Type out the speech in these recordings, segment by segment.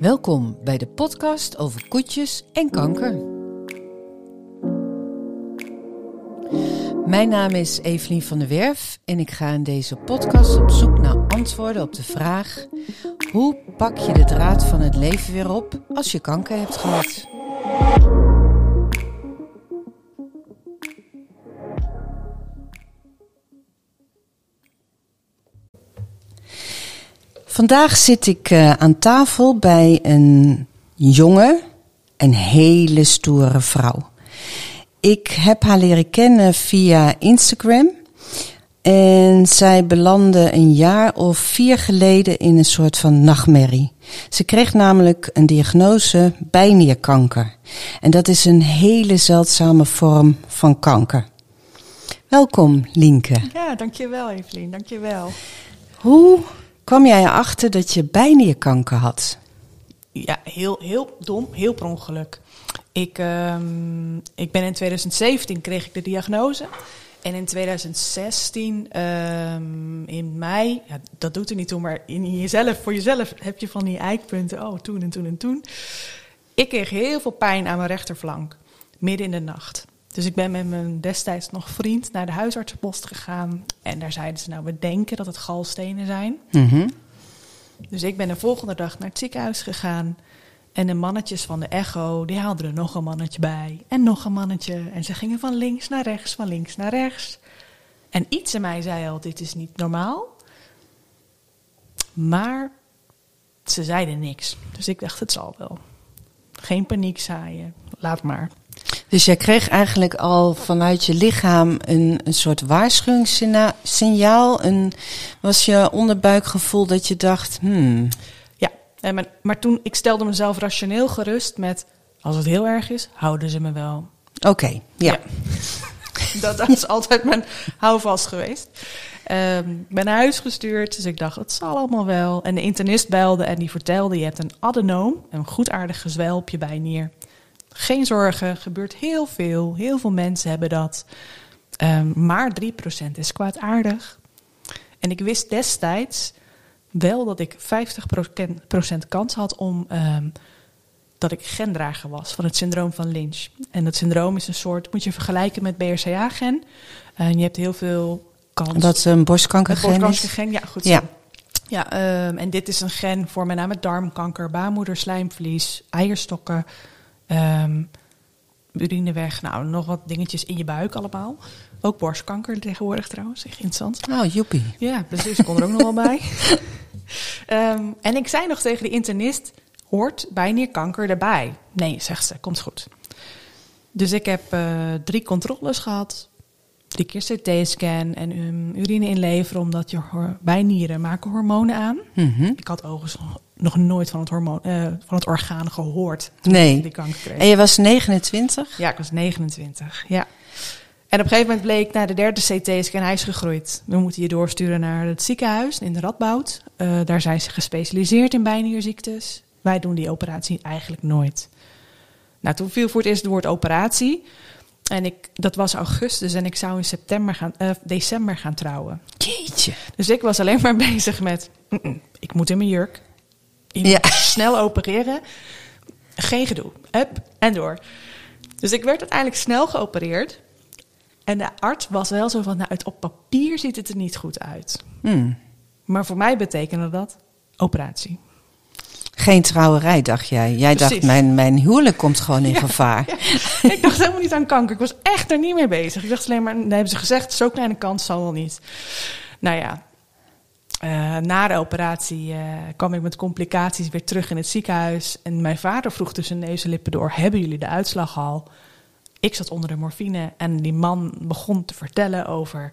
Welkom bij de podcast over koetjes en kanker. Mijn naam is Evelien van der Werf en ik ga in deze podcast op zoek naar antwoorden op de vraag: hoe pak je de draad van het leven weer op als je kanker hebt gehad? Vandaag zit ik uh, aan tafel bij een jonge en hele stoere vrouw. Ik heb haar leren kennen via Instagram. En zij belandde een jaar of vier geleden in een soort van nachtmerrie. Ze kreeg namelijk een diagnose bijnierkanker. En dat is een hele zeldzame vorm van kanker. Welkom, Linke. Ja, dankjewel Evelien, dankjewel. Hoe kwam jij erachter dat je bijnierkanker had? Ja, heel, heel dom, heel per ongeluk. Ik, um, ik ben in 2017 kreeg ik de diagnose. En in 2016, um, ehm, in mei, ja, dat doet er niet toe, maar in jezelf, voor jezelf heb je van die eikpunten. Oh, toen en toen en toen. Ik kreeg heel veel pijn aan mijn rechterflank, midden in de nacht. Dus ik ben met mijn destijds nog vriend naar de huisartsenpost gegaan. En daar zeiden ze, nou, we denken dat het galstenen zijn. Mhm. Dus ik ben de volgende dag naar het ziekenhuis gegaan. En de mannetjes van de echo, die haalden er nog een mannetje bij. En nog een mannetje. En ze gingen van links naar rechts, van links naar rechts. En iets in mij zei al, dit is niet normaal. Maar ze zeiden niks. Dus ik dacht, het zal wel. Geen paniek zaaien, laat maar. Dus jij kreeg eigenlijk al vanuit je lichaam een, een soort waarschuwingssignaal. Een, was je onderbuikgevoel dat je dacht, hmm. Ja, en maar, maar toen, ik stelde mezelf rationeel gerust met, als het heel erg is, houden ze me wel. Oké, ja. dat, dat is altijd mijn houvast geweest. Um, ik ben naar huis gestuurd, dus ik dacht, het zal allemaal wel. En de internist belde en die vertelde, je hebt een adenoom, een goedaardig gezwel op je bijnier. Geen zorgen, gebeurt heel veel. Heel veel mensen hebben dat. Um, maar 3% is kwaadaardig. En ik wist destijds wel dat ik 50% kans had om um, dat ik gendrager was van het syndroom van Lynch. En dat syndroom is een soort, moet je vergelijken met BRCA-gen. En je hebt heel veel kans. Dat is een borstkankergen. Een borstkankergen, ja, goed. Zo. Ja. Ja, um, en dit is een gen voor met name darmkanker, baarmoeder, slijmvlies, eierstokken, Um, urineweg, nou, nog wat dingetjes in je buik allemaal. Ook borstkanker tegenwoordig trouwens, echt interessant. Oh, joepie. Ja, precies, kon er ook nog wel bij. Um, en ik zei nog tegen de internist, hoort bijnierkanker erbij? Nee, zegt ze, komt goed. Dus ik heb uh, drie controles gehad. Drie keer CT-scan en um, urine inleveren, omdat je bijnieren maken hormonen aan. Mm -hmm. Ik had overigens nog nooit van het, hormoon, uh, van het orgaan gehoord. Nee. Die kanker kreeg. En je was 29? Ja, ik was 29. Ja. En op een gegeven moment bleek na de derde CT-scan, hij is gegroeid. We moeten je doorsturen naar het ziekenhuis in de Radboud. Uh, daar zijn ze gespecialiseerd in bijnierziektes. Wij doen die operatie eigenlijk nooit. Nou, toen viel voor het eerst het woord operatie. En ik, dat was augustus en ik zou in september gaan, uh, december gaan trouwen. Jeetje. Dus ik was alleen maar bezig met, mm -mm, ik moet in mijn jurk. Ja. Snel opereren. Geen gedoe. Up en door. Dus ik werd uiteindelijk snel geopereerd. En de arts was wel zo van, nou, het op papier ziet het er niet goed uit. Hmm. Maar voor mij betekende dat operatie. Geen trouwerij, dacht jij. Jij Precies. dacht, mijn, mijn huwelijk komt gewoon in ja, gevaar. Ja. Ik dacht helemaal niet aan kanker. Ik was echt er niet mee bezig. Ik dacht alleen maar, dan hebben ze gezegd, zo kleine kans zal wel niet. Nou ja, uh, na de operatie uh, kwam ik met complicaties weer terug in het ziekenhuis. En mijn vader vroeg tussen neus en lippen door: Hebben jullie de uitslag al? Ik zat onder de morfine en die man begon te vertellen over.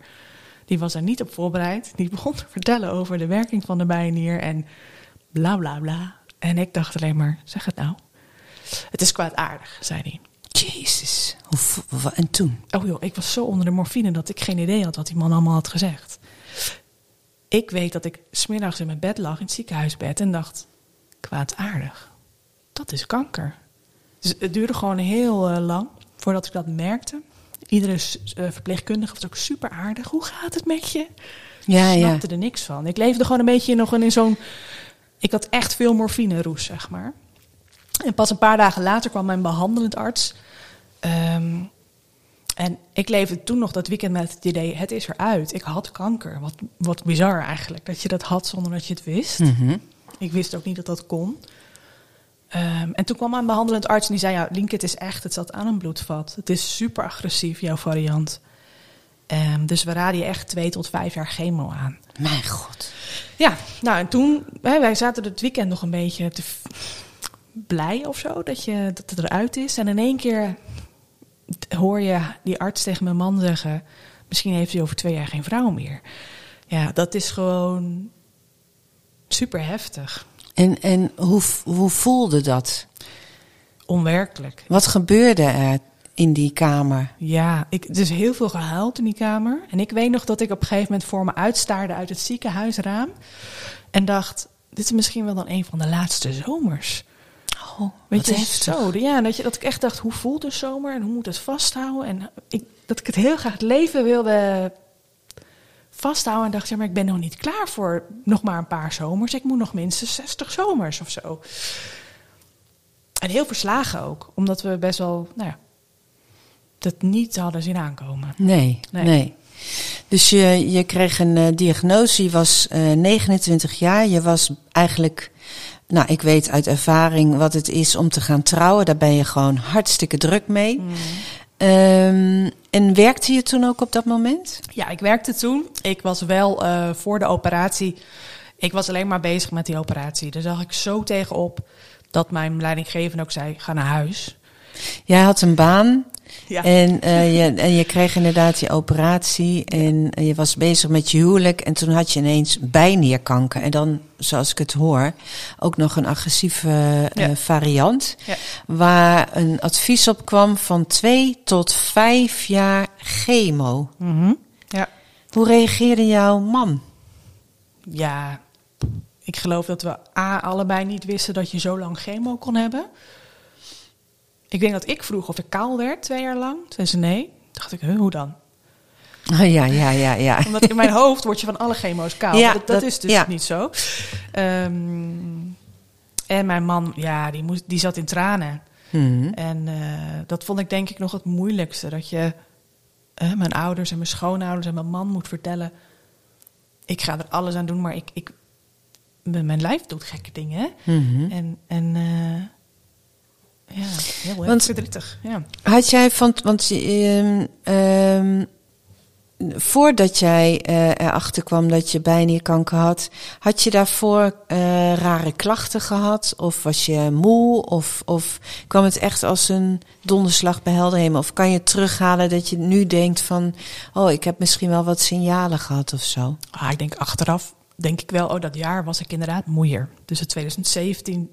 Die was er niet op voorbereid. Die begon te vertellen over de werking van de bijnier en bla bla bla. En ik dacht alleen maar: Zeg het nou. Het is kwaadaardig, zei hij. Jezus. En toen? Oh joh, ik was zo onder de morfine dat ik geen idee had wat die man allemaal had gezegd. Ik weet dat ik smiddags in mijn bed lag, in het ziekenhuisbed, en dacht: kwaadaardig. Dat is kanker. Dus het duurde gewoon heel uh, lang voordat ik dat merkte. Iedere uh, verpleegkundige was ook super aardig. Hoe gaat het met je? Ja, ik snapte ja. er niks van. Ik leefde gewoon een beetje nog in zo'n ik had echt veel morfine roes, zeg maar. En pas een paar dagen later kwam mijn behandelend arts. Ehm, en ik leefde toen nog dat weekend met het idee, het is eruit. Ik had kanker. Wat, wat bizar eigenlijk, dat je dat had zonder dat je het wist. Mhm. Ik wist ook niet dat dat kon. Ehm, en toen kwam mijn behandelend arts en die zei, ja, Link, het is echt, het zat aan een bloedvat. Het is super agressief, jouw variant. Ehm, dus we raden je echt twee tot vijf jaar chemo aan. Mijn god. Ja, nou en toen, hè, wij zaten het weekend nog een beetje te blij of zo dat, je, dat het eruit is. En in één keer hoor je die arts tegen mijn man zeggen, misschien heeft hij over twee jaar geen vrouw meer. Ja, dat is gewoon super heftig. En, en hoe, hoe voelde dat? Onwerkelijk. Wat gebeurde er in die kamer? Ja, ik, is heel veel gehuild in die kamer. En ik weet nog dat ik op een gegeven moment voor me uitstaarde uit het ziekenhuisraam. En dacht, dit is misschien wel dan een van de laatste zomers. Oh, Weet wat je, heftig. zo. Ja, dat, je, dat ik echt dacht, hoe voelt de zomer en hoe moet het vasthouden? En ik, dat ik het heel graag het leven wilde vasthouden. En dacht, ja, maar ik ben nog niet klaar voor nog maar een paar zomers. Ik moet nog minstens 60 zomers of zo. En heel verslagen ook, omdat we best wel, nou ja, dat niet hadden zien aankomen. Nee, nee. Nee. Dus je, je kreeg een eh, diagnose, je was eh, 29 jaar. Je was eigenlijk, nou ik weet uit ervaring wat het is om te gaan trouwen. Daar ben je gewoon hartstikke druk mee. Ehm, en werkte je toen ook op dat moment? Ja, ik werkte toen. Ik was wel eh, voor de operatie. Ik was alleen maar bezig met die operatie. Daar zag ik zo tegenop dat mijn leidinggevende ook zei: ga naar huis. Jij had een baan Ja. en, eh, je, en je kreeg inderdaad die operatie. En je was bezig met je huwelijk. En toen had je ineens bijnierkanker. En dan, zoals ik het hoor, ook nog een agressieve eh, Ja. variant. Ja. Waar een advies op kwam van twee tot vijf jaar chemo. Mhm. ja. Hoe reageerde jouw man? ja, ik geloof dat we A, allebei niet wisten dat je zo lang chemo kon hebben. Ik denk dat ik vroeg of ik kaal werd twee jaar lang. Toen zei ze nee. Toen dacht ik, huh, hoe dan? Oh, ja, ja, ja, ja. Omdat in mijn hoofd word je van alle chemo's kaal. Ja, dat, dat dat- is dus ja. niet zo. Ehm, en mijn man, ja, die, moest, die zat in tranen. Mhm. En eh, dat vond ik denk ik nog het moeilijkste. Dat je eh, mijn ouders en mijn schoonouders en mijn man moet vertellen... ik ga er alles aan doen, maar ik, ik, mijn lijf doet gekke dingen. Mhm. En, en eh, ja, heel erg Want- verdrietig. Ja. Had jij van, want ehm, ehm, voordat jij eh, erachter kwam dat je bijnierkanker had, had je daarvoor eh, rare klachten gehad? Of was je moe? Of, of kwam het echt als een donderslag bij helder hemel? Of kan je terughalen dat je nu denkt van, oh, ik heb misschien wel wat signalen gehad of zo? Ah, ik denk achteraf, denk ik wel, oh, dat jaar was ik inderdaad moeier. Dus in 2017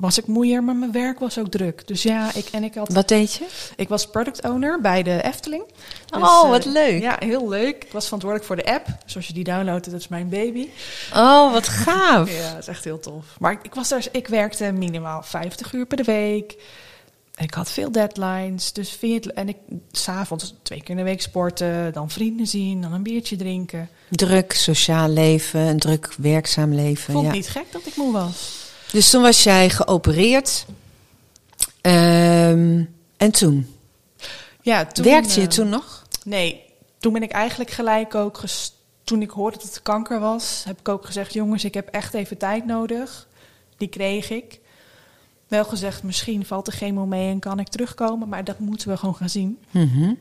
was ik moeier, maar mijn werk was ook druk. Dus ja, ik, en ik had... Wat deed je? Ik was product owner bij de Efteling. Dus, Oh, eh, wat leuk. Ja, heel leuk. Ik was verantwoordelijk voor de app. Zoals je die downloadt, dat is mijn baby. Oh, wat gaaf. Ja, dat is echt heel tof. Maar ik, ik, was daar, ik werkte minimaal 50 uur per week. En ik had veel deadlines. Dus vind je het, en ik s'avonds twee keer in de week sporten. Dan vrienden zien, dan een biertje drinken. Druk sociaal leven, een druk werkzaam leven. Ik vond ja. niet gek dat ik moe was. Dus toen was jij geopereerd. Ehm, en toen? Ja, toen, Werkte je eh, toen nog? Nee, toen ben ik eigenlijk gelijk ook... toen ik hoorde dat het kanker was, heb ik ook gezegd... jongens, ik heb echt even tijd nodig. Die kreeg ik. Wel gezegd, misschien valt de chemo mee en kan ik terugkomen... maar dat moeten we gewoon gaan zien. Mhm.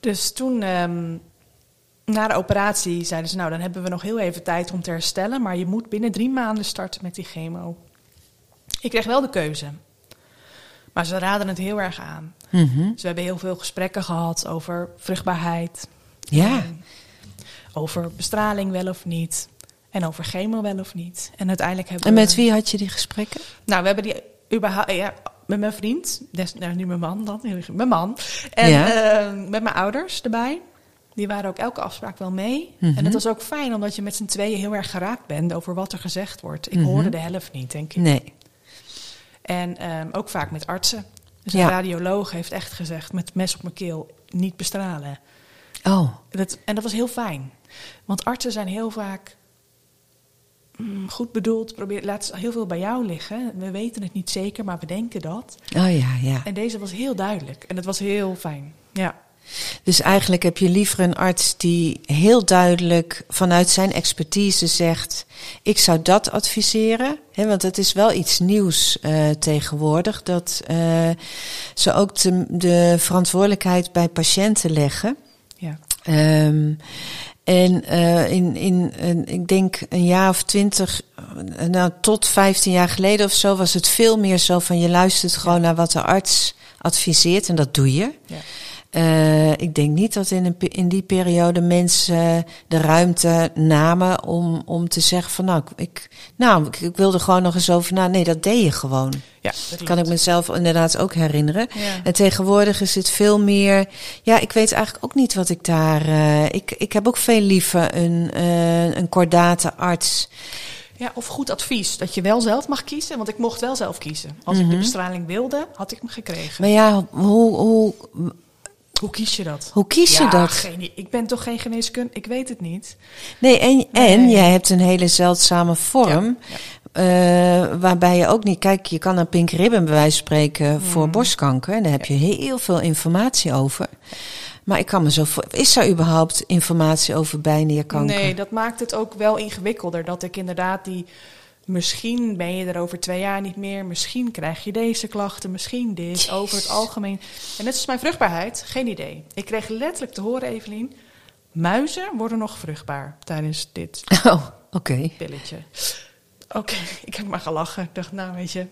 Dus toen, ehm, na de operatie, zeiden ze... nou, dan hebben we nog heel even tijd om te herstellen... maar je moet binnen drie maanden starten met die chemo. Ik kreeg wel de keuze. Maar ze raden het heel erg aan. Mhm. Dus we hebben heel veel gesprekken gehad over vruchtbaarheid. Ja. Over bestraling wel of niet. En over chemo wel of niet. En uiteindelijk hebben En met we... wie had je die gesprekken? Nou, we hebben die überhaupt... Ja, met mijn vriend. Des, nou, nu mijn man dan. Mijn man. En Ja. eh, met mijn ouders erbij. Die waren ook elke afspraak wel mee. Mhm. En het was ook fijn, omdat je met z'n tweeën heel erg geraakt bent... over wat er gezegd wordt. Ik Mhm. hoorde de helft niet, denk ik. Nee. En ehm, ook vaak met artsen. Dus Ja. een radioloog heeft echt gezegd... met mes op mijn keel, niet bestralen. Oh. Dat, en dat was heel fijn. Want artsen zijn heel vaak mm, goed bedoeld, probeer, laat heel veel bij jou liggen. We weten het niet zeker, maar we denken dat. Oh ja, ja. En deze was heel duidelijk en het was heel fijn. Ja. Dus eigenlijk heb je liever een arts die heel duidelijk vanuit zijn expertise zegt: Ik zou dat adviseren. Hè, want het is wel iets nieuws uh, tegenwoordig, dat uh, ze ook de, de, verantwoordelijkheid bij patiënten leggen. Ja. Um, en uh, in, in, in, ik denk een jaar of twintig, nou tot vijftien jaar geleden of zo, was het veel meer zo van je luistert gewoon naar wat de arts adviseert en dat doe je. Ja. Uh, ik denk niet dat in, een, in die periode mensen de ruimte namen om, om te zeggen van nou, ik, nou, ik, ik wilde gewoon nog eens over na. Nee, dat deed je gewoon. Ja, dat kan ik mezelf inderdaad ook herinneren. Ja. En tegenwoordig is het veel meer. Ja, ik weet eigenlijk ook niet wat ik daar. Uh, ik, ik heb ook veel liever een, uh, een kordate arts. Ja, of goed advies. Dat je wel zelf mag kiezen. Want ik mocht wel zelf kiezen. Als mm -hmm. ik de bestraling wilde, had ik hem gekregen. Maar ja, hoe, hoe, hoe kies je dat? Hoe kies ja, je dat? Geen, ik ben toch geen geneeskundige, ik weet het niet. Nee, en, en Nee. jij hebt een hele zeldzame vorm. Ja, eh, waarbij je ook niet, kijk, je kan een pink ribbon bij wijze van spreken voor Mm. borstkanker. En daar heb je heel veel informatie over. Maar ik kan me zo voor, is er überhaupt informatie over bijnierkanker? Nee, dat maakt het ook wel ingewikkelder. Dat ik inderdaad die. Misschien ben je er over twee jaar niet meer. Misschien krijg je deze klachten. Misschien dit. Over het algemeen. En net als mijn vruchtbaarheid, geen idee. Ik kreeg letterlijk te horen, Evelien. Muizen worden nog vruchtbaar tijdens dit Oh, oké. pilletje. Oké, ik heb maar gelachen. Ik dacht, nou weet je.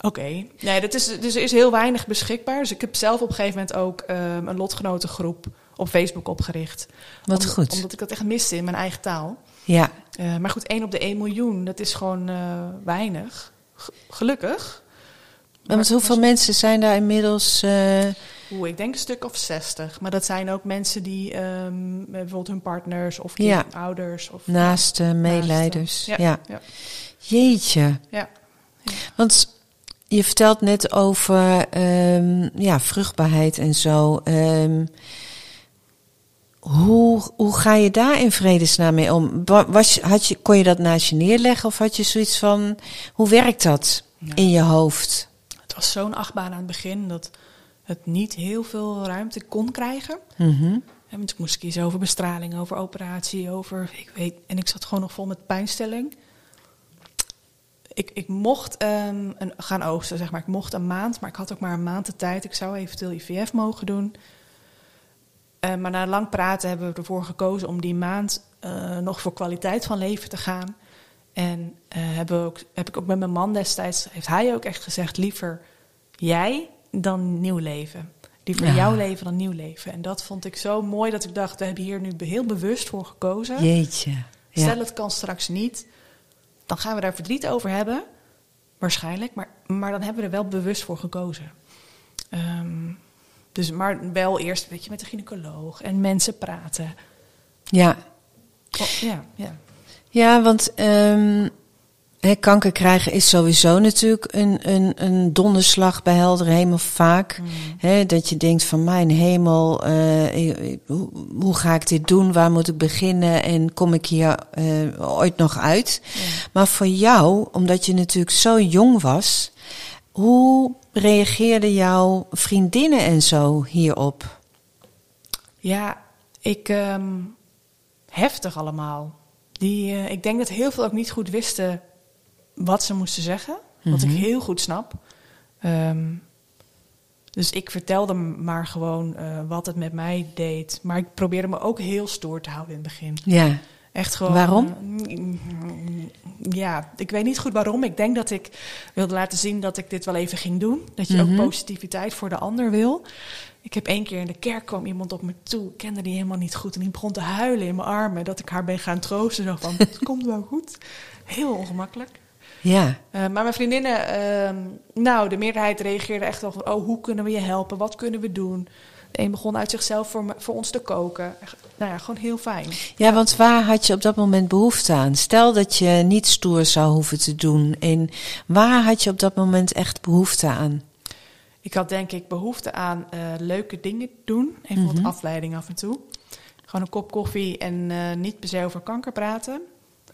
Oké, nee, dat is, dus er is heel weinig beschikbaar. Dus ik heb zelf op een gegeven moment ook ehm, een lotgenotengroep op Facebook opgericht. Wat Om- goed. Omdat ik dat echt miste in mijn eigen taal. Ja, Eh, maar goed, 1 op de 1 miljoen, dat is gewoon eh, weinig. G- gelukkig. want Maar- hoeveel mensen zijn daar inmiddels? Oeh, ik denk een stuk of 60. Maar dat zijn ook mensen die ehm, bijvoorbeeld hun partners of Ja. ouders. Of, naaste meeleiders? Ja, ja. ja. Jeetje. Ja. Want je vertelt net over ehm, ja, vruchtbaarheid en zo. Ehm, hoe, hoe ga je daar in vredesnaam mee om? Wa- Was, had je, kon je dat naast je neerleggen of had je zoiets van... Hoe werkt dat Ja. in je hoofd? Het was zo'n achtbaan aan het begin dat het niet heel veel ruimte kon krijgen. Mhm. En ik moest kiezen over bestraling, over operatie, over. Ik weet, en ik zat gewoon nog vol met pijnstelling. Ik, ik mocht ehm, een, gaan oogsten, zeg maar. Ik mocht een maand, maar ik had ook maar een maand de tijd. Ik zou eventueel IVF mogen doen. Eh, maar na lang praten hebben we ervoor gekozen om die maand eh, nog voor kwaliteit van leven te gaan. En eh, hebben we ook, heb ik ook met mijn man destijds, heeft hij ook echt gezegd: liever jij dan nieuw leven. Liever Ja. jouw leven dan nieuw leven. En dat vond ik zo mooi dat ik dacht: we hebben hier nu heel bewust voor gekozen. Jeetje. Ja. Stel het kan straks niet, dan gaan we daar verdriet over hebben. Waarschijnlijk, maar, maar dan hebben we er wel bewust voor gekozen. Ehm, dus maar wel eerst weet je, met de gynaecoloog en mensen praten. ja. Oh, ja, ja. Ja, want ehm, hè, kanker krijgen is sowieso natuurlijk een, een, een donderslag bij heldere hemel vaak. Mm. Hè, dat je denkt van mijn hemel, eh, hoe, hoe ga ik dit doen? Waar moet ik beginnen? En kom ik hier eh, ooit nog uit? Maar voor jou, omdat je natuurlijk zo jong was, hoe reageerden jouw vriendinnen en zo hierop? Ja, ik. ehm, heftig allemaal. Die, eh, ik denk dat heel veel ook niet goed wisten wat ze moesten zeggen. Wat Mhm. ik heel goed snap. Ehm, dus ik vertelde maar gewoon eh, wat het met mij deed. Maar ik probeerde me ook heel stoer te houden in het begin. Ja, Echt gewoon. Waarom? eh, ja, ik weet niet goed waarom. Ik denk dat ik wilde laten zien dat ik dit wel even ging doen. Dat je Mhm. ook positiviteit voor de ander wil. Ik heb één keer in de kerk kwam iemand op me toe. Ik kende die helemaal niet goed. En die begon te huilen in mijn armen. Dat ik haar ben gaan troosten. Zo van, het komt wel goed. Heel ongemakkelijk. ja, Eh, maar mijn vriendinnen, ehm, nou, de meerderheid reageerde echt wel van... oh, hoe kunnen we je helpen? Wat kunnen we doen? Een begon uit zichzelf voor, me- voor ons te koken. Nou ja, gewoon heel fijn. Ja, want waar had je op dat moment behoefte aan? Stel dat je niet stoer zou hoeven te doen. En waar had je op dat moment echt behoefte aan? Ik had denk ik behoefte aan eh, leuke dingen doen. Even wat Mhm. afleiding af en toe. Gewoon een kop koffie en eh, niet per se over kanker praten.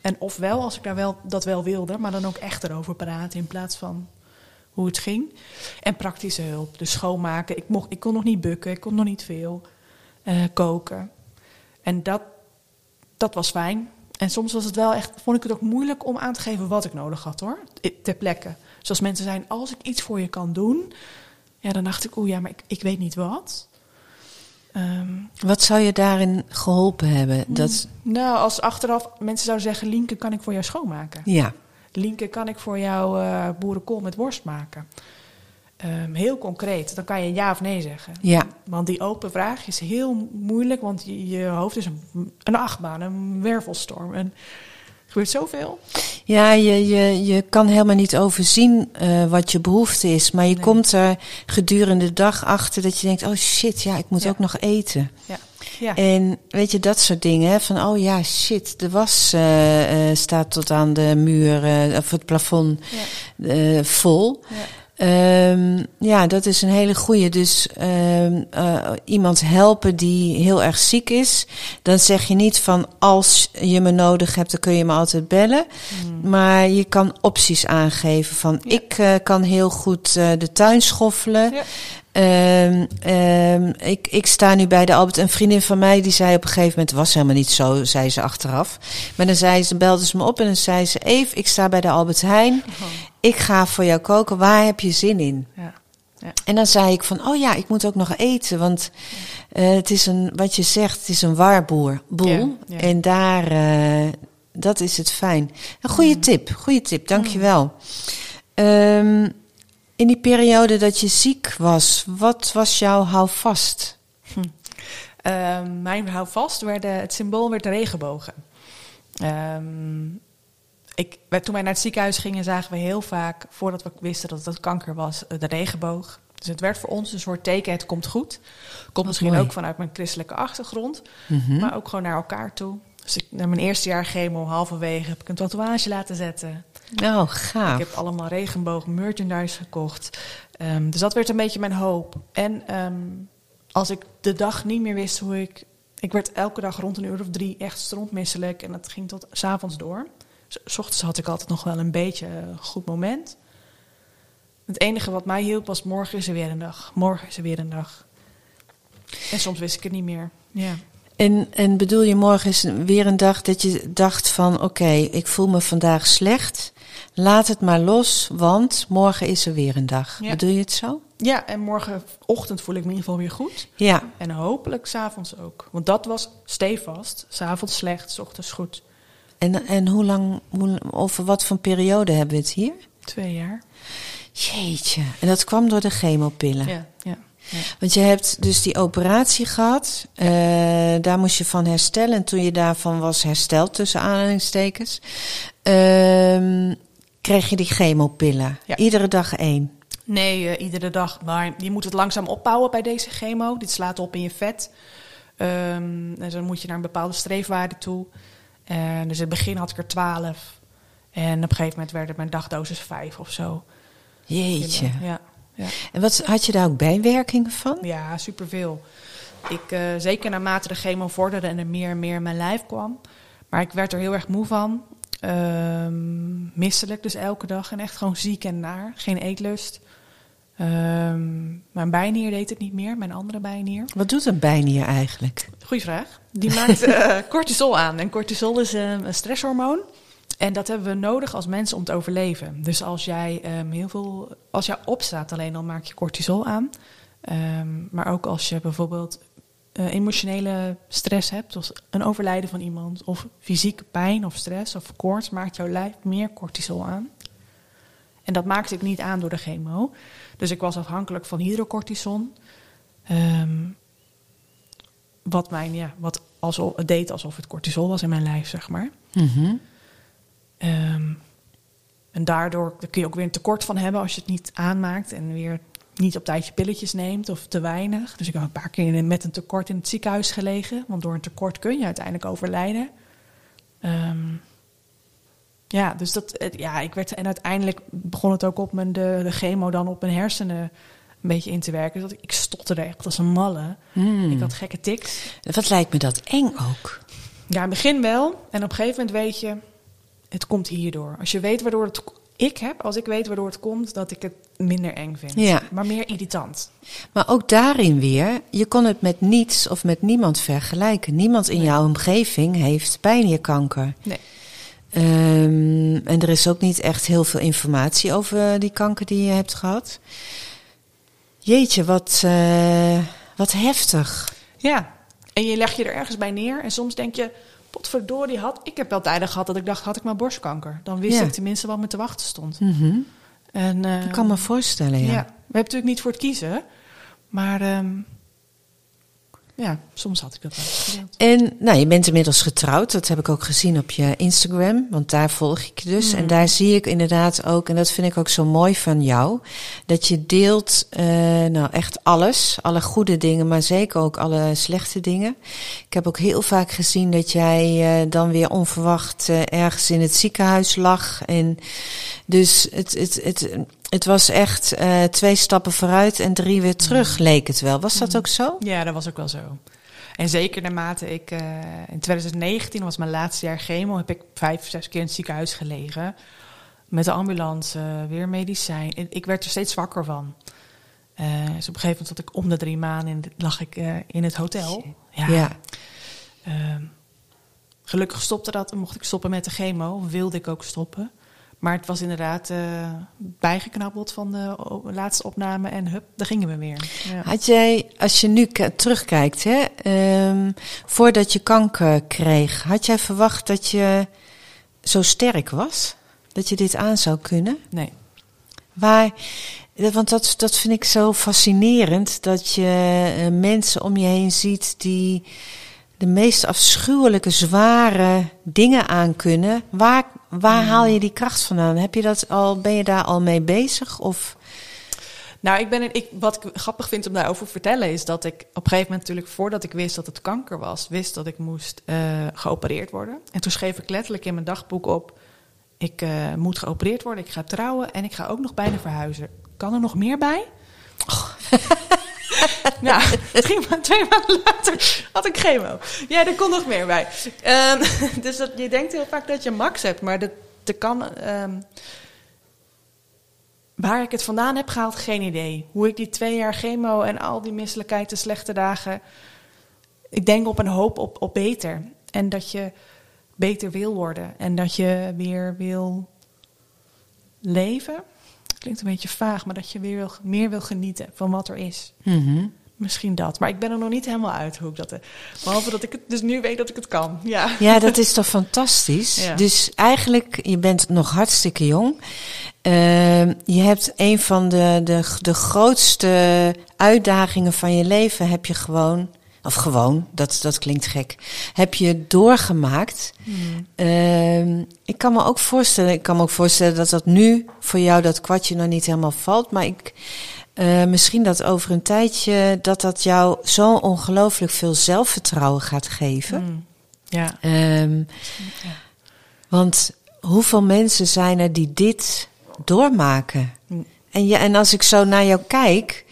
En ofwel, als ik daar wel, dat wel wilde, maar dan ook echt erover praten in plaats van hoe het ging. En praktische hulp, dus schoonmaken. Ik, mocht, ik kon nog niet bukken, ik kon nog niet veel eh, koken. En dat, dat was fijn. En soms was het wel echt, vond ik het ook moeilijk om aan te geven wat ik nodig had hoor. Ter plekke. Zoals mensen zijn, als ik iets voor je kan doen, ja, dan dacht ik, oeh ja, maar ik, ik weet niet wat. Ehm, wat zou je daarin geholpen hebben? Dat... Nou, als achteraf mensen zouden zeggen, Lienke, kan ik voor jou schoonmaken? Ja. Lienke, kan ik voor jou uh, boerenkool met worst maken? Um, heel concreet, dan kan je ja of nee zeggen. Ja. Want die open vraag is heel moeilijk, want je, je hoofd is een, een achtbaan, een wervelstorm. En gebeurt zoveel. Ja, je, je, je kan helemaal niet overzien uh, wat je behoefte is. Maar je nee. komt er gedurende de dag achter dat je denkt: oh shit, ja, ik moet ja. ook nog eten. Ja. Ja. En weet je, dat soort dingen. Van oh ja, shit, de was uh, uh, staat tot aan de muur of het plafond ja. vol. Ja. Um, ja, dat is een hele goeie. Dus um, uh, iemand helpen die heel erg ziek is. Dan zeg je niet van als je me nodig hebt, dan kun je me altijd bellen. Mm. Maar je kan opties aangeven van ja. ik uh, kan heel goed uh, de tuin schoffelen. Ja. Um, um, ik, ik sta nu bij de Albert. Een vriendin van mij die zei op een gegeven moment, was helemaal niet zo, zei ze achteraf. Maar dan zei ze, belde ze me op en dan zei ze, Eve, ik sta bij de Albert Heijn. Oh. Ik ga voor jou koken. Waar heb je zin in? Ja. Ja. En dan zei ik van, oh ja, ik moet ook nog eten. Want uh, het is een, wat je zegt, het is een warboer, boel. Ja. En daar, uh, dat is het fijn. Een goede mm. tip, goede tip, dankjewel. Mm. Um, in die periode dat je ziek was, wat was jouw houvast? Hm. Uh, mijn houvast werd het symbool werd de regenbogen. Um, ik, toen wij naar het ziekenhuis gingen, zagen we heel vaak, voordat we wisten dat het kanker was, de regenboog. Dus het werd voor ons een soort teken, het komt goed. Komt misschien mooi. ook vanuit mijn christelijke achtergrond, mm -hmm. maar ook gewoon naar elkaar toe. Dus ik, na mijn eerste jaar chemo, halverwege, heb ik een tatoeage laten zetten. Oh, gaaf. Ik heb allemaal regenboog merchandise gekocht. Um, dus dat werd een beetje mijn hoop. En um, als ik de dag niet meer wist hoe ik... Ik werd elke dag rond een uur of drie echt strontmisselijk. En dat ging tot s avonds door. S ochtends had ik altijd nog wel een beetje een goed moment. Het enige wat mij hielp was morgen is er weer een dag. Morgen is er weer een dag. En soms wist ik het niet meer. Ja. En, en bedoel je morgen is weer een dag dat je dacht van oké, okay, ik voel me vandaag slecht. Laat het maar los, want morgen is er weer een dag. Ja. Bedoel je het zo? Ja, en morgenochtend voel ik me in ieder geval weer goed. Ja. En hopelijk s'avonds ook. Want dat was stevast. S'avonds slecht, s ochtends goed. En, en hoe lang, hoe, over wat voor periode hebben we het hier? Twee jaar. Jeetje. En dat kwam door de chemopillen? Ja, ja. Ja. Want je hebt dus die operatie gehad. Uh, daar moest je van herstellen. En toen je daarvan was hersteld, tussen aanhalingstekens, uh, kreeg je die chemopillen. Ja. Iedere dag één. Nee, uh, iedere dag. Maar je moet het langzaam opbouwen bij deze chemo. Dit slaat op in je vet. Um, en dan moet je naar een bepaalde streefwaarde toe. En dus in het begin had ik er twaalf. En op een gegeven moment werd het mijn dagdosis vijf of zo. Jeetje. Ja. Ja. En wat had je daar ook bijwerkingen van? Ja, superveel. Ik, uh, zeker naarmate de chemo vorderde en er meer en meer in mijn lijf kwam. Maar ik werd er heel erg moe van. Um, misselijk dus elke dag en echt gewoon ziek en naar. Geen eetlust. Um, mijn bijnier deed het niet meer, mijn andere bijnier. Wat doet een bijnier eigenlijk? Goeie vraag. Die maakt uh, cortisol aan. En cortisol is uh, een stresshormoon. En dat hebben we nodig als mensen om te overleven. Dus als jij um, heel veel, als jij opstaat alleen, dan maak je cortisol aan. Um, maar ook als je bijvoorbeeld uh, emotionele stress hebt, of een overlijden van iemand, of fysieke pijn of stress of koorts, maakt jouw lijf meer cortisol aan. En dat maakte ik niet aan door de chemo. Dus ik was afhankelijk van hydrocortison. Um, wat mijn, ja, wat alsof, het deed alsof het cortisol was in mijn lijf, zeg maar. Mm -hmm. Um, en daardoor kun je ook weer een tekort van hebben als je het niet aanmaakt en weer niet op tijd je pilletjes neemt of te weinig. Dus ik heb een paar keer met een tekort in het ziekenhuis gelegen, want door een tekort kun je uiteindelijk overlijden. Um, ja, dus dat, ja, ik werd en uiteindelijk begon het ook op mijn de, de chemo dan op mijn hersenen een beetje in te werken. Dat ik, ik stotterde echt als een malle. Hmm. Ik had gekke tics. Wat lijkt me dat eng ook? Ja, in het begin wel. En op een gegeven moment weet je, het komt hierdoor. Als je weet waardoor het... Ik heb, als ik weet waardoor het komt, dat ik het minder eng vind. Ja. Maar meer irritant. Maar ook daarin weer, je kon het met niets of met niemand vergelijken. Niemand in Nee. jouw omgeving heeft pijnierkanker. Nee. Ehm, en er is ook niet echt heel veel informatie over die kanker die je hebt gehad. Jeetje, wat, eh, wat heftig. Ja. En je legt je er ergens bij neer. En soms denk je, potverdorie, had... Ik heb wel tijden gehad dat ik dacht, had ik maar borstkanker? Dan wist Ja. ik tenminste wat me te wachten stond. Mhm. En, Ik kan me voorstellen, ja. ja. We hebben natuurlijk niet voor het kiezen. Maar ehm, ja, soms had ik dat wel. En nou, je bent inmiddels getrouwd. Dat heb ik ook gezien op je Instagram. Want daar volg ik je dus. Mhm. En daar zie ik inderdaad ook, en dat vind ik ook zo mooi van jou, dat je deelt eh, nou echt alles. Alle goede dingen, maar zeker ook alle slechte dingen. Ik heb ook heel vaak gezien dat jij eh, dan weer onverwacht eh, ergens in het ziekenhuis lag. En dus het, het, het, het was echt eh, twee stappen vooruit en drie weer terug, leek het wel. Was dat ook zo? Ja, dat was ook wel zo. En zeker naarmate ik eh, in 2019 was mijn laatste jaar chemo, heb ik vijf, zes keer in het ziekenhuis gelegen. Met de ambulance, weer medicijn. En ik werd er steeds zwakker van. Eh, dus op een gegeven moment zat ik om de drie maanden in, lag ik in het hotel. Ja. ja. Ehm, gelukkig stopte dat en mocht ik stoppen met de chemo. Wilde ik ook stoppen. Maar het was inderdaad eh, bijgeknabbeld van de laatste opname en hup, daar gingen we weer. Ja. Had jij, als je nu terugkijkt, hè, ehm, voordat je kanker kreeg, had jij verwacht dat je zo sterk was? Dat je dit aan zou kunnen? Nee. Waar, eh, want dat, dat vind ik zo fascinerend, dat je eh, mensen om je heen ziet die de meest afschuwelijke, zware dingen aankunnen. Waar, waar haal je die kracht vandaan? Heb je dat al, ben je daar al mee bezig? Of, Nou, ik ben, ik, wat ik grappig vind om daarover te vertellen is dat ik op een gegeven moment natuurlijk voordat ik wist dat het kanker was, wist dat ik moest eh, geopereerd worden. En toen schreef ik letterlijk in mijn dagboek op, ik eh, moet geopereerd worden, ik ga trouwen en ik ga ook nog bijna verhuizen. Kan er nog meer bij? nou, drie ma- twee maanden later had ik chemo. Ja, er kon nog meer bij. Ehm, dus dat, je denkt heel vaak dat je max hebt, maar dat, dat kan... ehm, Waar ik het vandaan heb gehaald, geen idee. Hoe ik die twee jaar chemo en al die misselijkheid, de slechte dagen. Ik denk op een hoop op, op beter. En dat je beter wil worden. En dat je weer wil leven. Klinkt een beetje vaag, maar dat je weer wil, meer wil genieten van wat er is. Mhm. Misschien dat. Maar ik ben er nog niet helemaal uit hoe ik dat. eh, Behalve dat ik het dus nu weet dat ik het kan. Ja. Ja, dat is toch fantastisch? Ja. Dus eigenlijk, je bent nog hartstikke jong. Ehm, je hebt een van de, de, de grootste uitdagingen van je leven, heb je gewoon, of gewoon, dat, dat klinkt gek, heb je doorgemaakt. Ehm, ik kan me ook voorstellen, ik kan me ook voorstellen dat dat nu voor jou dat kwartje nog niet helemaal valt, maar ik, eh, misschien dat over een tijdje dat dat jou zo ongelooflijk veel zelfvertrouwen gaat geven. Mm. Ja. Ehm, ja. want hoeveel mensen zijn er die dit doormaken? Mm. En, ja, en als ik zo naar jou kijk.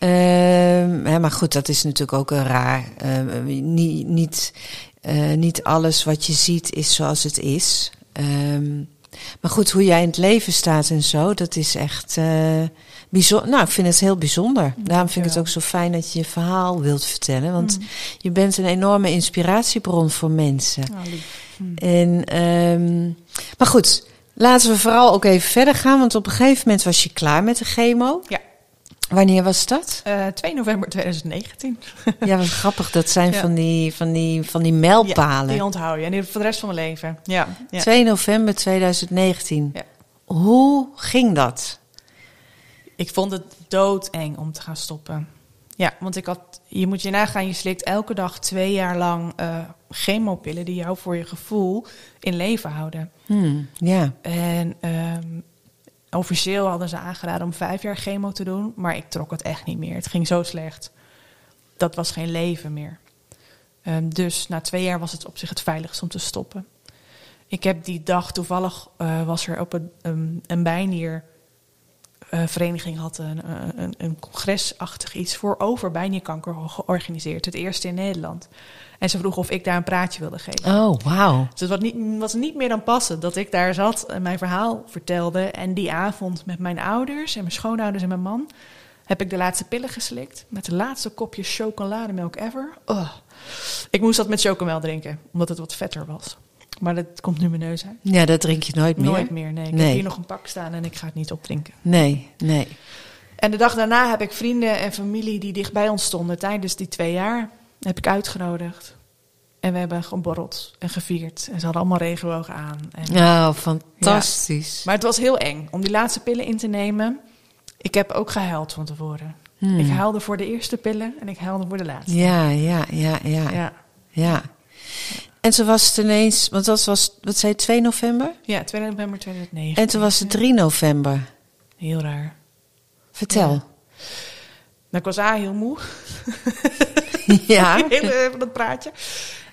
Ehm, hè, maar goed, dat is natuurlijk ook een raar. ehm, niet, niet, eh, niet alles wat je ziet is zoals het is. Ehm, maar goed, hoe jij in het leven staat en zo, dat is echt eh bijzonder. Nou, ik vind het heel bijzonder. Daarom vind ik het ook zo fijn dat je je verhaal wilt vertellen. Want Mm. je bent een enorme inspiratiebron voor mensen. Oh. Mm. En, maar goed, laten we vooral ook even verder gaan. Want op een gegeven moment was je klaar met de chemo. Ja. Wanneer was dat? Eh, 2 november 2019. Ja, wat grappig. Dat zijn Ja. van, die, van, die, van die mijlpalen. Ja, die onthoud je. En die voor de rest van mijn leven. Ja. ja. 2 november 2019. Ja. Hoe ging dat? Ik vond het doodeng om te gaan stoppen. Ja, want ik had, je moet je nagaan, je slikt elke dag twee jaar lang eh chemopillen die jou voor je gevoel in leven houden. Hmm, ja. En ehm, officieel hadden ze aangeraden om vijf jaar chemo te doen, maar ik trok het echt niet meer. Het ging zo slecht. Dat was geen leven meer. Ehm, dus na twee jaar was het op zich het veiligst om te stoppen. Ik heb die dag toevallig, eh, was er op een, een, een bijnier kankervereniging had een, een, een congresachtig iets voor overbijnierkanker georganiseerd. Het eerste in Nederland. En ze vroeg of ik daar een praatje wilde geven. Oh, wauw. Dus het was niet, was niet meer dan passen dat ik daar zat en mijn verhaal vertelde. En die avond met mijn ouders en mijn schoonouders en mijn man heb ik de laatste pillen geslikt. Met de laatste kopje chocolademelk ever. Oh. Ik moest dat met chocomel drinken, omdat het wat vetter was. Maar dat komt nu mijn neus uit. Ja, dat drink je nooit meer. Nooit meer, nee. Ik Nee. heb hier nog een pak staan en ik ga het niet opdrinken. Nee, nee. En de dag daarna heb ik vrienden en familie die dichtbij ons stonden tijdens die twee jaar, heb ik uitgenodigd. En we hebben geborreld en gevierd. En ze hadden allemaal regenbogen aan. En Oh, fantastisch. Maar het was heel eng om die laatste pillen in te nemen. Ik heb ook gehuild van tevoren. Hmm. Ik huilde voor de eerste pillen en ik huilde voor de laatste. Ja, ja, ja, ja, ja. Ja, En toen was het ineens, want dat was, wat zei je, 2 november? ja 2 november 2009. En toen was het 3 november. Heel raar. Vertel. Nou, ik was A, heel moe. Ja. Even dat praatje.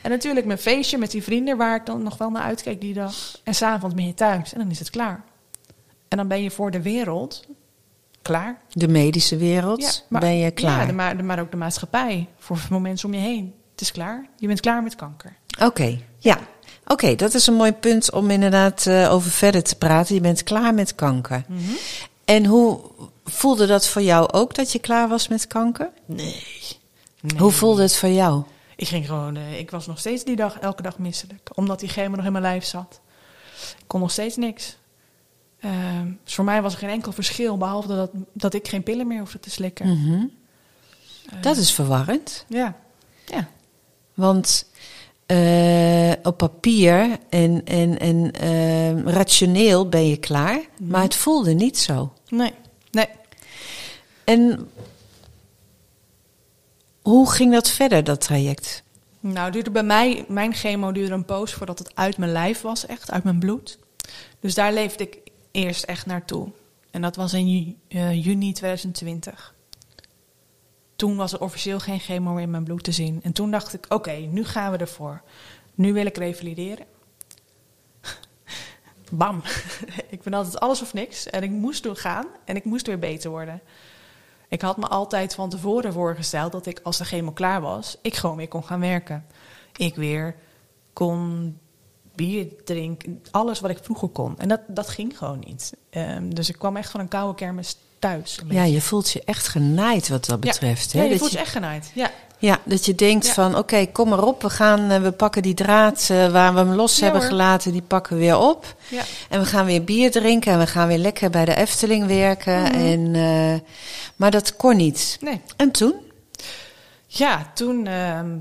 En natuurlijk mijn feestje met die vrienden waar ik dan nog wel naar uitkeek die dag. En s'avonds ben je thuis en dan is het klaar. En dan ben je voor de wereld klaar. De medische wereld, maar- ben je klaar? Ja, de ma- de- maar ook de maatschappij. Voor mensen om je heen. Het is klaar. Je bent klaar met kanker. Oké, ja. Oké, dat is een mooi punt om inderdaad eh, over verder te praten. Je bent klaar met kanker. Mhm. En hoe voelde dat voor jou ook dat je klaar was met kanker? Nee. Hoe voelde het voor jou? Ik ging gewoon, eh, ik was nog steeds die dag, elke dag misselijk. Omdat die chemo nog in mijn lijf zat. Ik kon nog steeds niks. Ehm, dus voor mij was er geen enkel verschil, behalve dat, dat ik geen pillen meer hoefde te slikken. Mhm. Dat is verwarrend. Ja. Ja. Want eh, op papier en, en, en eh, rationeel ben je klaar, maar het voelde niet zo. Nee. Nee. En hoe ging dat verder, dat traject? Nou, duurde bij mij, mijn chemo duurde een poos voordat het uit mijn lijf was, echt, uit mijn bloed. Dus daar leefde ik eerst echt naartoe. En dat was in eh, juni 2020. Toen was er officieel geen chemo meer in mijn bloed te zien. En toen dacht ik, oké, nu gaan we ervoor. Nu wil ik revalideren. Bam. ik ben altijd alles of niks. En ik moest toen gaan en ik moest weer beter worden. Ik had me altijd van tevoren voorgesteld dat ik, als de chemo klaar was, ik gewoon weer kon gaan werken. Ik weer kon bier drinken, alles wat ik vroeger kon. En dat, dat ging gewoon niet. Ehm, dus ik kwam echt van een koude kermis thuis. Ja, je voelt je echt genaaid wat dat betreft. Ja, hè? je dat voelt je, echt genaaid. Ja. ja, dat je denkt Ja. van, oké, kom maar op, we, gaan, eh, we pakken die draad eh, waar we hem los Ja, hebben hoor. gelaten, die pakken we weer op. Ja. En we gaan weer bier drinken en we gaan weer lekker bij de Efteling werken. Mhm. en, eh, maar dat kon niet. Nee. En toen? Ja, toen ehm,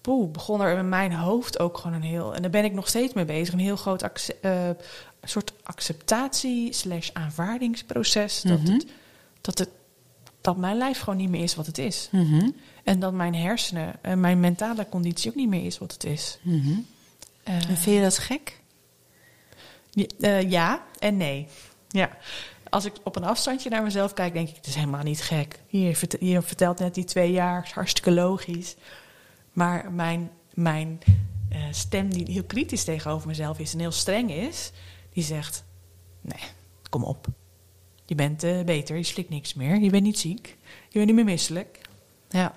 poeh, begon er in mijn hoofd ook gewoon een heel... En daar ben ik nog steeds mee bezig. Een heel groot een soort acceptatie slash aanvaardingsproces. Dat, Mhm. het, dat, het, dat mijn lijf gewoon niet meer is wat het is. Mhm, En dat mijn hersenen en mijn mentale conditie ook niet meer is wat het is. mhm. Eh, En vind je dat gek? ja, eh, ja en nee. Ja. Als ik op een afstandje naar mezelf kijk, denk ik, het is helemaal niet gek. Hier, vertelt net die twee jaar, hartstikke logisch. Maar mijn, mijn eh, stem die heel kritisch tegenover mezelf is en heel streng is, die zegt, nee, kom op. Je bent eh, beter, je slikt niks meer, je bent niet ziek, je bent niet meer misselijk. Ja,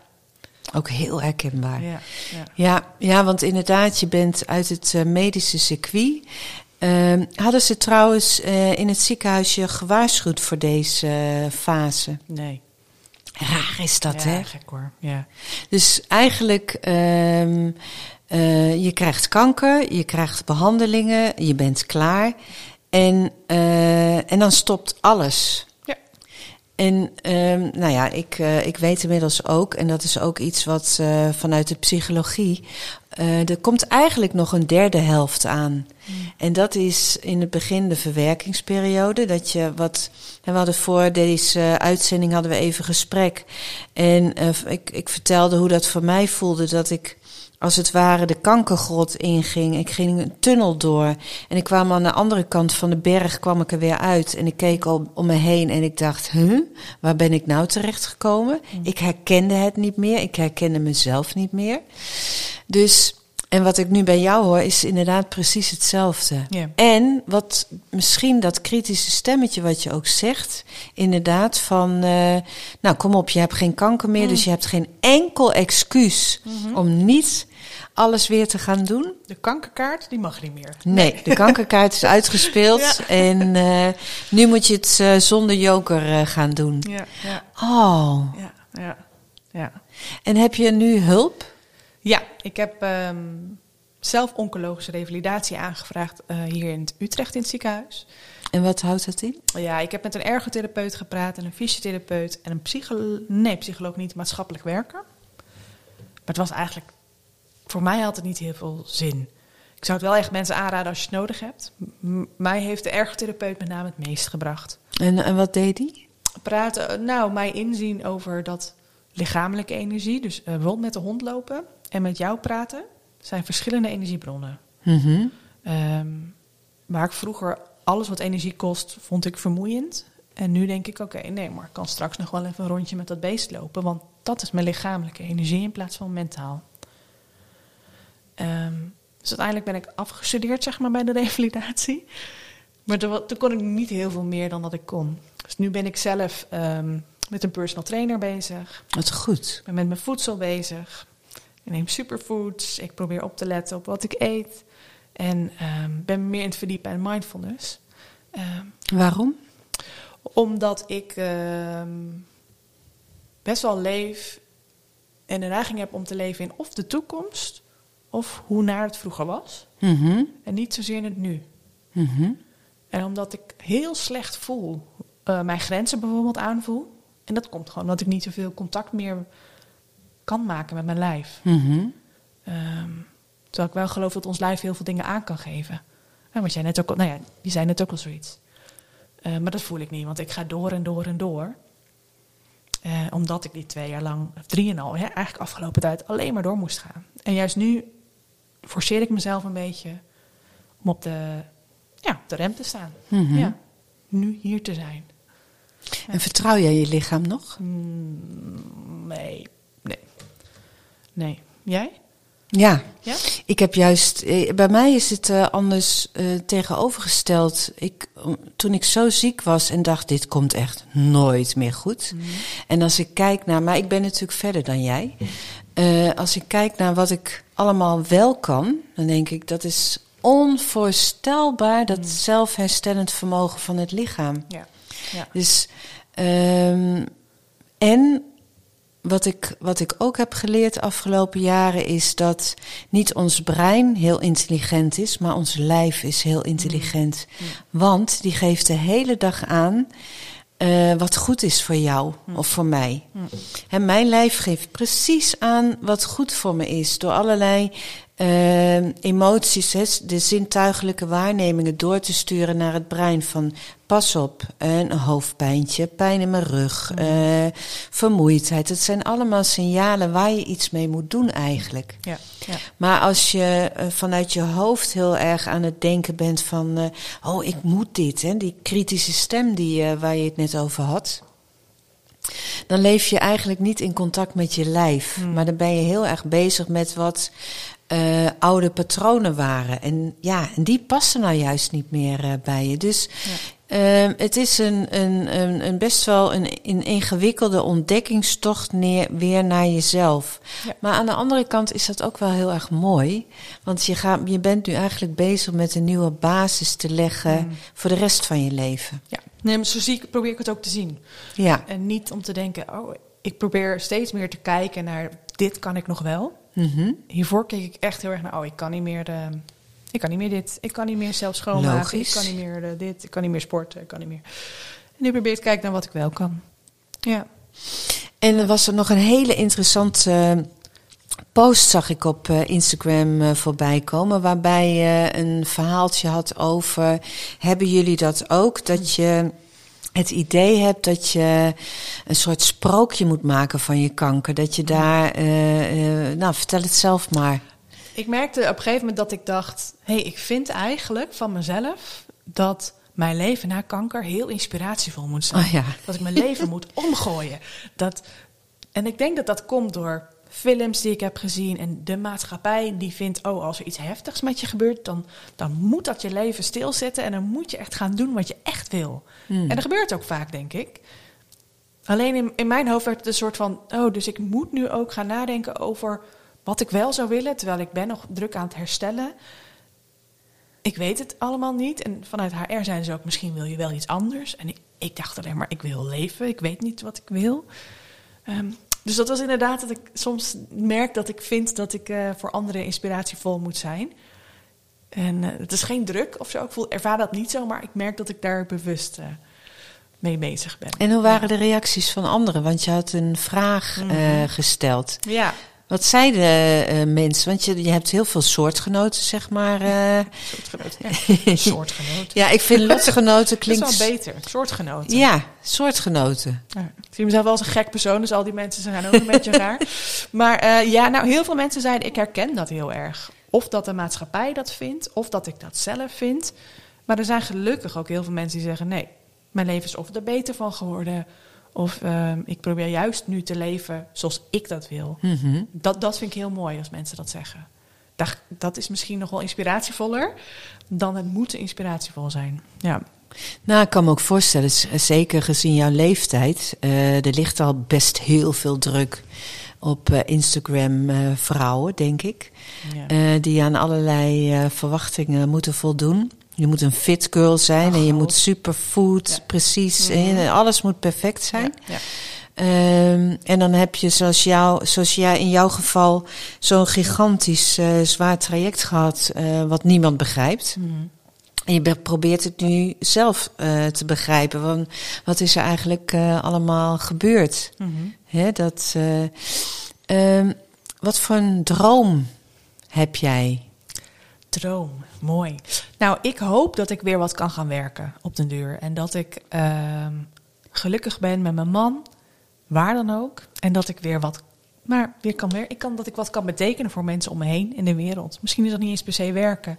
Ook heel herkenbaar. ja, ja. Ja, ja, want inderdaad, je bent uit het eh, medische circuit. Ehm, hadden ze trouwens eh, in het ziekenhuis je gewaarschuwd voor deze fase? Nee. Raar is dat, ja, hè? gek hoor. Ja. Dus eigenlijk, ehm, eh, je krijgt kanker, je krijgt behandelingen, je bent klaar. En, eh, en dan stopt alles. Ja. En ehm, nou ja, ik, eh, ik weet inmiddels ook, en dat is ook iets wat vanuit de psychologie. er komt eigenlijk nog een derde helft aan. En dat is in het begin de verwerkingsperiode. Dat je wat. en We hadden voor deze uitzending hadden we even gesprek. En ik, ik vertelde hoe dat voor mij voelde. Dat ik als het ware de kankergrot inging. Ik ging een tunnel door. En ik kwam aan de andere kant van de berg kwam ik er weer uit. En ik keek al om me heen en ik dacht, huh, waar ben ik nou terechtgekomen? Ik herkende het niet meer. Ik herkende mezelf niet meer. Dus En wat ik nu bij jou hoor, is inderdaad precies hetzelfde. Ja. En wat misschien dat kritische stemmetje wat je ook zegt, inderdaad van, eh, nou kom op, je hebt geen kanker meer, dus je hebt geen enkel excuus om niet alles weer te gaan doen. De kankerkaart, die mag niet meer. Nee, de kankerkaart is uitgespeeld Ja. en eh, nu moet je het eh, zonder joker gaan doen. Ja, ja, Oh, ja, ja. ja. en heb je nu hulp? Ja, ik heb ehm, zelf oncologische revalidatie aangevraagd eh, hier in het Utrecht in het ziekenhuis. En wat houdt dat in? Ja, ik heb met een ergotherapeut gepraat en een fysiotherapeut en een psycholoog, nee, psycholoog niet, maatschappelijk werker. Maar het was eigenlijk, voor mij had het niet heel veel zin. Ik zou het wel echt mensen aanraden als je het nodig hebt. M- mij heeft de ergotherapeut met name het meest gebracht. En, en wat deed die? Praten, nou, mij inzien over dat lichamelijke energie, dus eh, bijvoorbeeld met de hond lopen en met jou praten, zijn verschillende energiebronnen. Ehm, waar ik vroeger alles wat energie kost, vond ik vermoeiend. En nu denk ik, oké, nee, maar ik kan straks nog wel even een rondje met dat beest lopen. Want dat is mijn lichamelijke energie in plaats van mentaal. Ehm, dus uiteindelijk ben ik afgestudeerd, zeg maar, bij de revalidatie. Maar toen, kon ik niet heel veel meer dan dat ik kon. Dus nu ben ik zelf ehm, met een personal trainer bezig. Wat goed. Ik ben met mijn voedsel bezig. Ik neem superfoods. Ik probeer op te letten op wat ik eet. En ehm, ben me meer in het verdiepen in mindfulness. Ehm, Waarom? omdat ik ehm, best wel leef en de neiging heb om te leven in of de toekomst of hoe naar het vroeger was. Mhm. En niet zozeer in het nu. Mhm. En omdat ik heel slecht voel, eh, mijn grenzen bijvoorbeeld aanvoel. En dat komt gewoon omdat ik niet zoveel contact meer kan maken met mijn lijf. Mhm. Ehm, terwijl ik wel geloof dat ons lijf heel veel dingen aan kan geven. En wat jij net ook al, nou ja, die zei net ook al zoiets. Eh, maar dat voel ik niet, want ik ga door en door en door. Eh, omdat ik die twee jaar lang, of drieënhalf, hè, eigenlijk afgelopen tijd alleen maar door moest gaan. En juist nu forceer ik mezelf een beetje om op de, ja, op de rem te staan. Mhm. Ja, nu hier te zijn. En vertrouw jij je lichaam nog? Mm, nee, nee. Nee. Jij? Ja. Ja? Ik heb juist, eh, bij mij is het eh, anders eh, tegenovergesteld. Ik, toen ik zo ziek was en dacht, dit komt echt nooit meer goed. En als ik kijk naar, maar ik ben natuurlijk verder dan jij. Eh, als ik kijk naar wat ik allemaal wel kan, dan denk ik, dat is onvoorstelbaar, dat zelfherstellend vermogen van het lichaam. Ja. ja. Dus, ehm, en wat ik, wat ik ook heb geleerd de afgelopen jaren is dat niet ons brein heel intelligent is, maar ons lijf is heel intelligent. Want die geeft de hele dag aan eh, wat goed is voor jou of voor mij. En mijn lijf geeft precies aan wat goed voor me is door allerlei eh, emoties, hè, de zintuigelijke waarnemingen door te sturen naar het brein van pas op, een hoofdpijntje, pijn in mijn rug, eh, vermoeidheid. Het zijn allemaal signalen waar je iets mee moet doen eigenlijk. Ja. ja. Maar als je eh, vanuit je hoofd heel erg aan het denken bent van, eh, oh ik moet dit, hè, die kritische stem die, waar je het net over had. Dan leef je eigenlijk niet in contact met je lijf. Maar dan ben je heel erg bezig met wat eh, oude patronen waren. En ja, en die passen nou juist niet meer eh, bij je. Dus ehm, het is een, een, een, een best wel een, een ingewikkelde ontdekkingstocht neer, weer naar jezelf. Ja. Maar aan de andere kant is dat ook wel heel erg mooi. Want je, gaat, je bent nu eigenlijk bezig met een nieuwe basis te leggen voor de rest van je leven. Ja, nee, maar zo zie ik, probeer ik het ook te zien. Ja. En niet om te denken, oh, ik probeer steeds meer te kijken naar dit kan ik nog wel. Mhm. Hiervoor keek ik echt heel erg naar, oh, ik kan niet meer, de, ik kan niet meer dit, ik kan niet meer zelf schoonmaken, Logisch. ik kan niet meer de, dit, ik kan niet meer sporten, ik kan niet meer. En nu probeer ik te kijken naar wat ik wel kan. Ja. En er was er nog een hele interessante eh, post, zag ik op eh, Instagram eh, voorbij komen, waarbij je een verhaaltje had over, hebben jullie dat ook? Dat je het idee hebt dat je een soort sprookje moet maken van je kanker. Dat je daar, eh, eh, nou vertel het zelf maar. Ik merkte op een gegeven moment dat ik dacht, hé, hey, ik vind eigenlijk van mezelf dat mijn leven na kanker heel inspiratievol moet zijn. Oh ja. Dat ik mijn leven moet omgooien. Dat, en ik denk dat dat komt door films die ik heb gezien en de maatschappij die vindt, oh, als er iets heftigs met je gebeurt, dan, dan moet dat je leven stilzetten en dan moet je echt gaan doen wat je echt wil. Hmm. En dat gebeurt ook vaak, denk ik. Alleen in, in mijn hoofd werd het een soort van, oh, dus ik moet nu ook gaan nadenken over wat ik wel zou willen, terwijl ik ben nog druk aan het herstellen. Ik weet het allemaal niet. En vanuit HR zijn ze ook, misschien wil je wel iets anders. En ik, ik dacht alleen maar, ik wil leven. Ik weet niet wat ik wil. Ehm, dus dat was inderdaad dat ik soms merk dat ik vind dat ik eh, voor anderen inspiratievol moet zijn. En eh, het is geen druk of zo. Ik voel, ervaar dat niet zo, maar ik merk dat ik daar bewust eh, mee bezig ben. En hoe waren de reacties van anderen? Want je had een vraag Mhm. gesteld. Ja, Wat zeiden eh, mensen? Want je, je hebt heel veel soortgenoten, zeg maar. eh. soortgenoot. Ja, soortgenoot. ja, ik vind lotgenoten Dat klinkt... is wel beter, soortgenoten. Ja, soortgenoten. Ja, ik zie mezelf wel als een gek persoon, dus al die mensen zijn ook een beetje raar. Maar eh, ja, nou, heel veel mensen zeiden, ik herken dat heel erg. Of dat de maatschappij dat vindt, of dat ik dat zelf vind. Maar er zijn gelukkig ook heel veel mensen die zeggen, nee, mijn leven is of er beter van geworden... of ehm, ik probeer juist nu te leven zoals ik dat wil. Mhm. Dat, dat vind ik heel mooi als mensen dat zeggen. Dat, dat is misschien nog wel inspiratievoller dan het moeten inspiratievol zijn. Ja. Nou, ik kan me ook voorstellen, zeker gezien jouw leeftijd, eh, er ligt al best heel veel druk op eh, Instagram eh, vrouwen, denk ik, ja. die aan allerlei verwachtingen moeten voldoen. Je moet een fit girl zijn en je God. moet superfood, Ja. precies, Mhm. alles moet perfect zijn. Ja, ja. Ehm, en dan heb je, zoals, jou, zoals jij in jouw geval, zo'n gigantisch eh, zwaar traject gehad, eh, wat niemand begrijpt. Mhm. En je be- probeert het nu zelf eh, te begrijpen. Want wat is er eigenlijk allemaal gebeurd? Mhm. Dat, eh, ehm, wat voor een droom heb jij? Droom, mooi. Nou, ik hoop dat ik weer wat kan gaan werken op den duur. En dat ik ehm, gelukkig ben met mijn man, waar dan ook. En dat ik weer wat, maar weer kan werken. Ik kan, dat ik wat kan betekenen voor mensen om me heen in de wereld. Misschien is dat niet eens per se werken.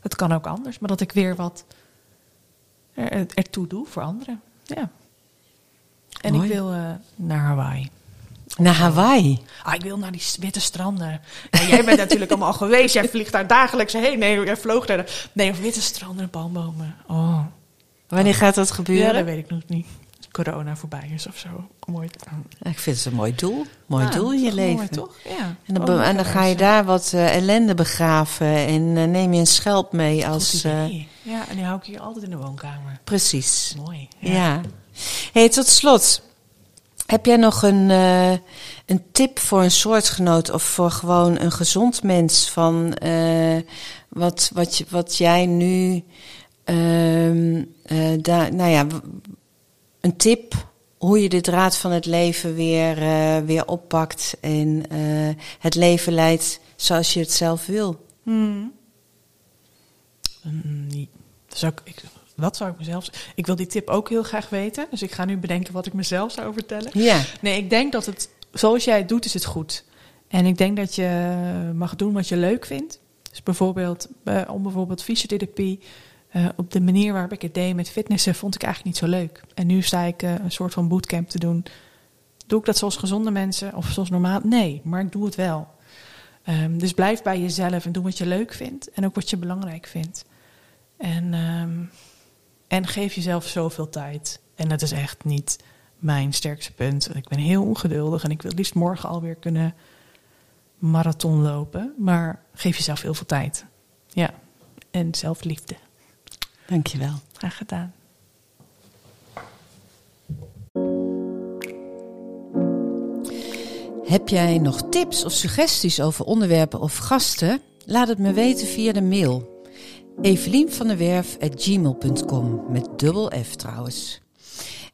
Het kan ook anders. Maar dat ik weer wat er, ertoe doe voor anderen. Ja. En Mooi. ik wil eh, naar Hawaii. Naar Hawaii. Ah, ik wil naar die witte stranden. Ja, jij bent natuurlijk allemaal geweest. Jij vliegt daar dagelijks heen. Nee, jij vloog daar. Nee, witte stranden en palmbomen. Oh, Wanneer gaat dat ja, gebeuren? dat weet ik nog niet. Corona voorbij is of zo. Mooi. Ik vind het een mooi doel. Mooi Ja, doel in je leven. Mooi, toch? Ja. En dan, Oh, en dan ga je daar wat eh, ellende begraven en eh, neem je een schelp mee als. eh, ja, en die hou ik hier altijd in de woonkamer. precies. Mooi. Ja. Hey, tot slot. Heb jij nog een, eh, een tip voor een soortgenoot of voor gewoon een gezond mens van eh, wat, wat, je, wat jij nu, ehm, eh, daar, nou ja, een tip hoe je de draad van het leven weer, eh, weer oppakt en eh, het leven leidt zoals je het zelf wil? Hmm. Mm, niet. Zou ik, ik, wat zou ik mezelf... Ik wil die tip ook heel graag weten. Dus ik ga nu bedenken wat ik mezelf zou vertellen. Ja. Nee, ik denk dat het, zoals jij het doet, is het goed. En ik denk dat je mag doen wat je leuk vindt. Dus bijvoorbeeld, eh, om bijvoorbeeld fysiotherapie, eh, op de manier waarop ik het deed met fitnessen, vond ik eigenlijk niet zo leuk. En nu sta ik eh, een soort van bootcamp te doen. Doe ik dat zoals gezonde mensen of zoals normaal? Nee, maar ik doe het wel. Ehm, dus blijf bij jezelf en doe wat je leuk vindt en ook wat je belangrijk vindt. En, ehm, en geef jezelf zoveel tijd. En dat is echt niet mijn sterkste punt. Ik ben heel ongeduldig en ik wil liefst morgen alweer kunnen marathon lopen. Maar geef jezelf heel veel tijd. Ja, en zelfliefde. Dankjewel. Graag gedaan. Heb jij nog tips of suggesties over onderwerpen of gasten? Laat het me weten via de mail. Evelien van der Werf at gmail.com met dubbel F trouwens.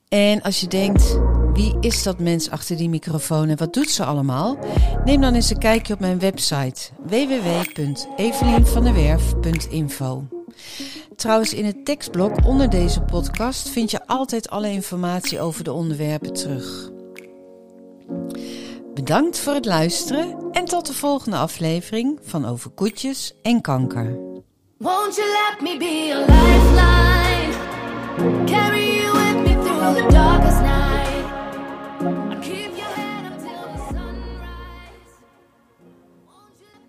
En als je denkt, wie is dat mens achter die microfoon en wat doet ze allemaal? Neem dan eens een kijkje op mijn website www.evelienvanderwerf.info. Trouwens, in het tekstblok onder deze podcast vind je altijd alle informatie over de onderwerpen terug. Bedankt voor het luisteren en tot de volgende aflevering van Over Koetjes en Kanker. Won't you let me be a lifeline? Carry you with me through the darkest night.